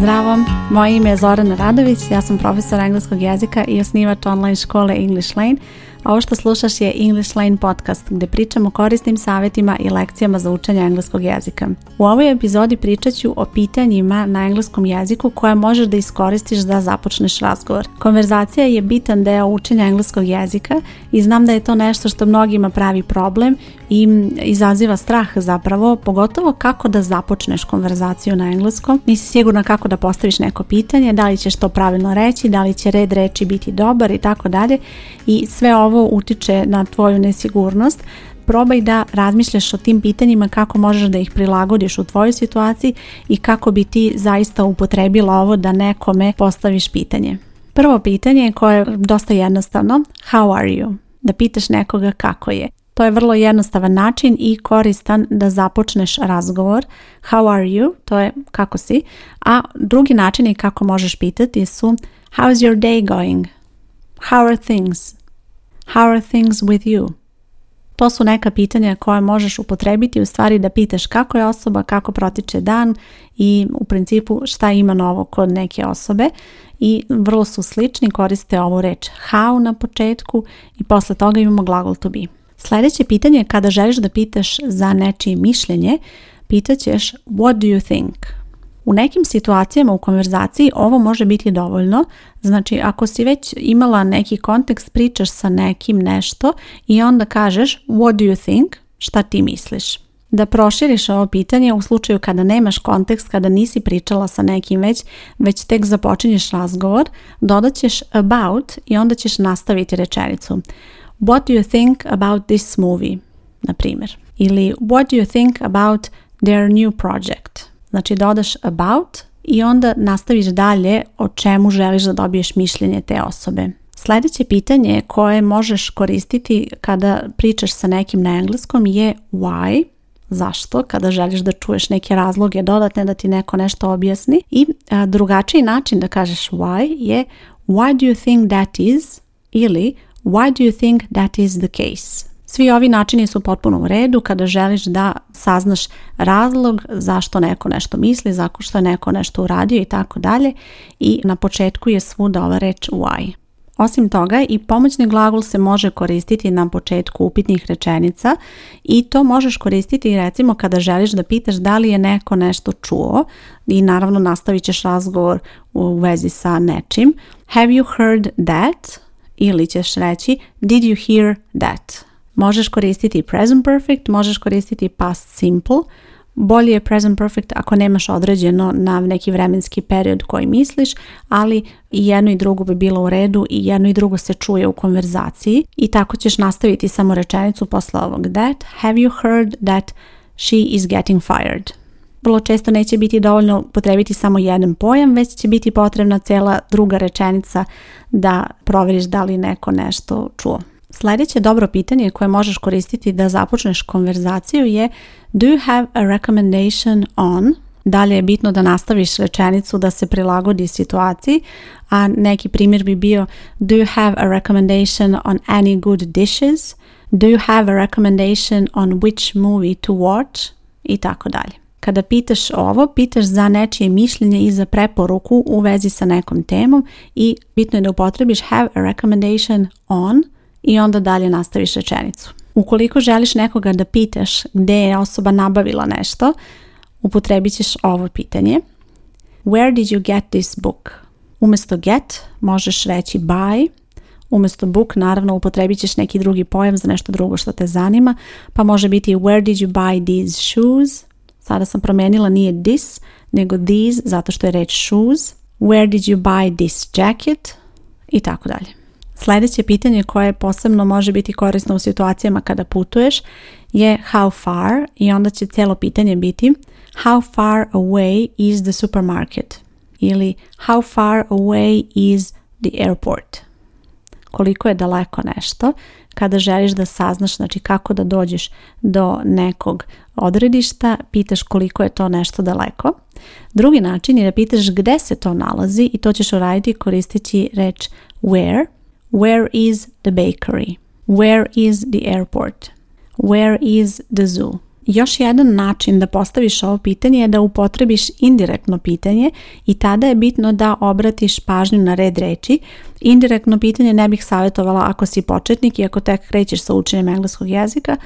Zdravo, moje ime je Zorana Radović, ja sam profesor engleskog jezika i osnivač online škole English Lane. ovo što slušaš je English Lane podcast gdje pričam o korisnim savjetima i lekcijama za učenje engleskog jezika. U ovoj epizodi pričat ću o pitanjima na engleskom jeziku koje možeš da iskoristiš da započneš razgovor. Konverzacija je bitan deo učenja engleskog jezika i znam da je to nešto što mnogima pravi problem i izaziva strah zapravo, pogotovo kako da započneš konverzaciju na engleskom. Nisi sigurna kako da postaviš neko pitanje, da li ćeš to pravilno reći, da li će red reći biti dobar i tako dalje i sve ovo utiče na tvoju nesigurnost probaj da razmišljaš o tim pitanjima kako možeš da ih prilagodiš u tvojoj situaciji i kako bi ti zaista upotrebila ovo da nekome postaviš pitanje. Prvo pitanje koje je dosta jednostavno, how are you? Da pitaš nekoga kako je. To je vrlo jednostavan način i koristan da započneš razgovor. How are you? To je kako si. A drugi način i kako možeš pitati su is your day going? How are things? How are things with you? To su neka pitanja koja možeš upotrebiti u stvari da pitaš kako je osoba, kako protiče dan i u principu šta ima novo kod neke osobe i vrlo su slični, koriste ovu reč how na početku i posle toga imamo glagol to be. Sljedeće pitanje kada želiš da pitaš za nečije mišljenje, pitaćeš what do you think? U nekim situacijama u konverzaciji ovo može biti dovoljno, znači ako si već imala neki kontekst, pričaš sa nekim nešto i onda kažeš what do you think, šta ti misliš? Da proširiš ovo pitanje u slučaju kada nemaš kontekst, kada nisi pričala sa nekim već, već tek započinješ razgovor, dodat ćeš about i onda ćeš nastaviti rečenicu. What do you think about this movie? Na primjer. Ili what do you think about their new project? Znači dodaš about i onda nastaviš dalje o čemu želiš da dobiješ mišljenje te osobe. Sljedeće pitanje koje možeš koristiti kada pričaš sa nekim na engleskom je why zašto, kada želiš da čuješ neke razloge dodatne da ti neko nešto objasni. I drugačiji način da kažeš why je why do you think that is ili why do you think that is the case. Svi ovi načini su potpuno u redu kada želiš da saznaš razlog zašto neko nešto misli, zašto je neko nešto uradio i tako dalje. I na početku je svuda ova reč why. Osim toga i pomoćni glagol se može koristiti na početku upitnih rečenica i to možeš koristiti recimo kada želiš da pitaš da li je neko nešto čuo i naravno nastavit ćeš razgovor u vezi sa nečim. Have you heard that? Ili ćeš reći did you hear that? Možeš koristiti present perfect, možeš koristiti past simple, bolje je present perfect ako nemaš određeno na neki vremenski period koji misliš, ali i jedno i drugo bi bilo u redu i jedno i drugo se čuje u konverzaciji i tako ćeš nastaviti samo rečenicu posle ovog that. Have you heard that she is getting fired? Vrlo često neće biti dovoljno potrebiti samo jedan pojam, već će biti potrebna cijela druga rečenica da provjeriš da li neko nešto čuo. Sljedeće dobro pitanje koje možeš koristiti da započneš konverzaciju je Do you have a recommendation on? Dalje je bitno da nastaviš rečenicu da se prilagodi situaciji, a neki primjer bi bio Do you have a recommendation on any good dishes? Do you have a recommendation on which movie to watch? I tako dalje. Kada pitaš ovo, pitaš za nečije mišljenje i za preporuku u vezi sa nekom temom i bitno je da upotrebiš have a recommendation on – i onda dalje nastaviš rečenicu. Ukoliko želiš nekoga da pitaš gdje je osoba nabavila nešto, upotrebit ćeš ovo pitanje. Where did you get this book? Umjesto get možeš reći buy, Umjesto book naravno upotrebit ćeš neki drugi pojam za nešto drugo što te zanima, pa može biti where did you buy these shoes? Sada sam promenila nije this, nego these zato što je reč shoes. Where did you buy this jacket? I tako dalje. Sljedeće pitanje koje posebno može biti korisno u situacijama kada putuješ je how far i onda će cijelo pitanje biti how far away is the supermarket ili how far away is the airport. Koliko je daleko nešto kada želiš da saznaš znači kako da dođeš do nekog odredišta, pitaš koliko je to nešto daleko. Drugi način je da pitaš gde se to nalazi i to ćeš uraditi koristeći reč where – Where is the bakery? Where is the airport? Where is the zoo? Još jedan način da postaviš ovo pitanje je da upotrebiš indirektno pitanje i tada je bitno da obratiš pažnju na red reči. Indirektno pitanje ne bih savjetovala ako si početnik i ako tek krećeš sa učenjem engleskog jezika,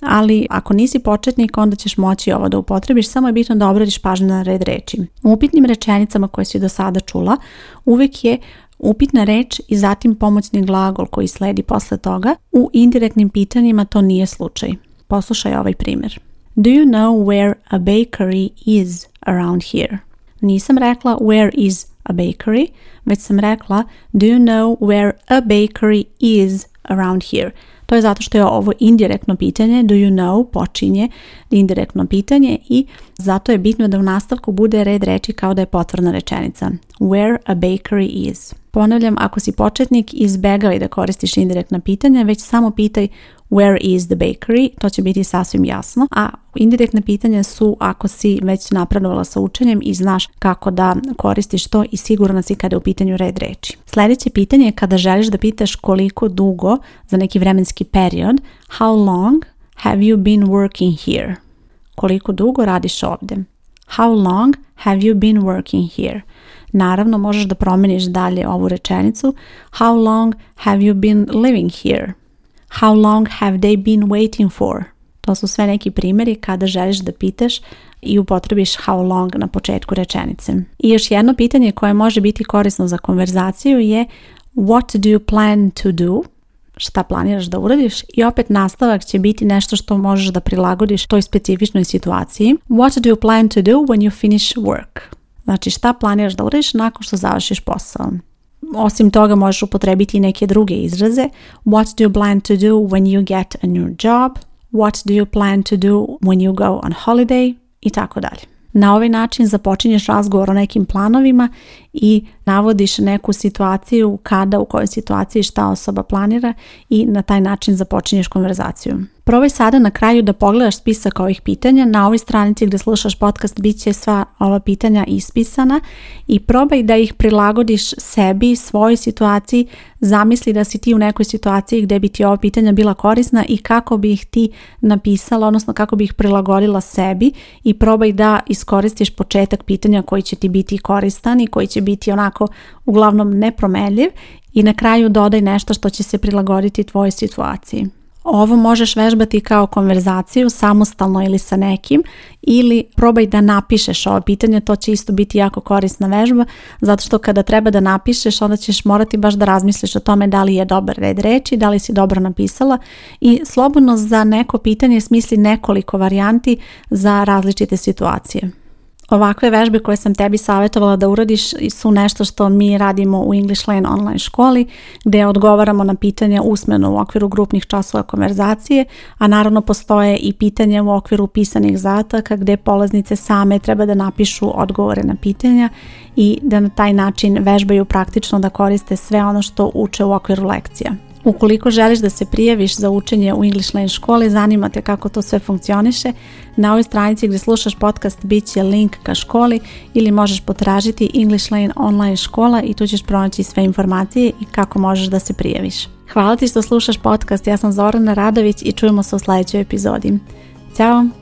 ali ako nisi početnik onda ćeš moći ovo da upotrebiš, samo je bitno da obratiš pažnju na red reči. U upitnim rečenicama koje si do sada čula uvijek je upitna reč i zatim pomoćni glagol koji sledi posle toga, u indirektnim pitanjima to nije slučaj. Poslušaj ovaj primjer. Do you know where a bakery is around here? Nisam rekla where is a bakery, već sam rekla do you know where a bakery is around here? To je zato što je ovo indirektno pitanje, do you know počinje indirektno pitanje i zato je bitno da u nastavku bude red reći kao da je potvrna rečenica. Where a bakery is. Ponavljam, ako si početnik, izbegavaj da koristiš indirektna pitanja, već samo pitaj where is the bakery, to će biti sasvim jasno. A indirektna pitanja su ako si već napredovala sa učenjem i znaš kako da koristiš to i sigurno si kada je u pitanju red reči. Sljedeće pitanje je kada želiš da pitaš koliko dugo za neki vremenski period, how long have you been working here? koliko dugo radiš ovdje. How long have you been working here? Naravno, možeš da promeniš dalje ovu rečenicu. How long have you been living here? How long have they been waiting for? To su sve neki primjeri kada želiš da pitaš i upotrebiš how long na početku rečenice. I još jedno pitanje koje može biti korisno za konverzaciju je What do you plan to do? šta planiraš da uradiš i opet nastavak će biti nešto što možeš da prilagodiš toj specifičnoj situaciji. What do you plan to do when you finish work? Znači šta planiraš da uradiš nakon što završiš posao. Osim toga možeš upotrebiti i neke druge izraze. What do you plan to do when you get a new job? What do you plan to do when you go on holiday? I tako dalje. Na ovaj način započinješ razgovor o nekim planovima i navodiš neku situaciju, kada, u kojoj situaciji, šta osoba planira i na taj način započinješ konverzaciju. Probaj sada na kraju da pogledaš spisak ovih pitanja. Na ovoj stranici gdje slušaš podcast bit će sva ova pitanja ispisana i probaj da ih prilagodiš sebi, svojoj situaciji. Zamisli da si ti u nekoj situaciji gdje bi ti ova pitanja bila korisna i kako bi ih ti napisala, odnosno kako bi ih prilagodila sebi i probaj da iskoristiš početak pitanja koji će ti biti koristan i koji će biti onako uglavnom nepromenljiv i na kraju dodaj nešto što će se prilagoditi tvojoj situaciji. Ovo možeš vežbati kao konverzaciju samostalno ili sa nekim ili probaj da napišeš ovo pitanje, to će isto biti jako korisna vežba zato što kada treba da napišeš onda ćeš morati baš da razmisliš o tome da li je dobar red reći, da li si dobro napisala i slobodno za neko pitanje smisli nekoliko varijanti za različite situacije. Ovakve vežbe koje sam tebi savjetovala da uradiš su nešto što mi radimo u English Lane online školi gdje odgovaramo na pitanja usmeno u okviru grupnih časova konverzacije, a naravno postoje i pitanja u okviru pisanih zataka gdje polaznice same treba da napišu odgovore na pitanja i da na taj način vežbaju praktično da koriste sve ono što uče u okviru lekcija. Ukoliko želiš da se prijaviš za učenje u English Lane školi, zanima te kako to sve funkcioniše, na ovoj stranici gdje slušaš podcast bit će link ka školi ili možeš potražiti English Lane online škola i tu ćeš pronaći sve informacije i kako možeš da se prijaviš. Hvala ti što slušaš podcast, ja sam Zorana Radović i čujemo se u sljedećoj epizodi. Ćao!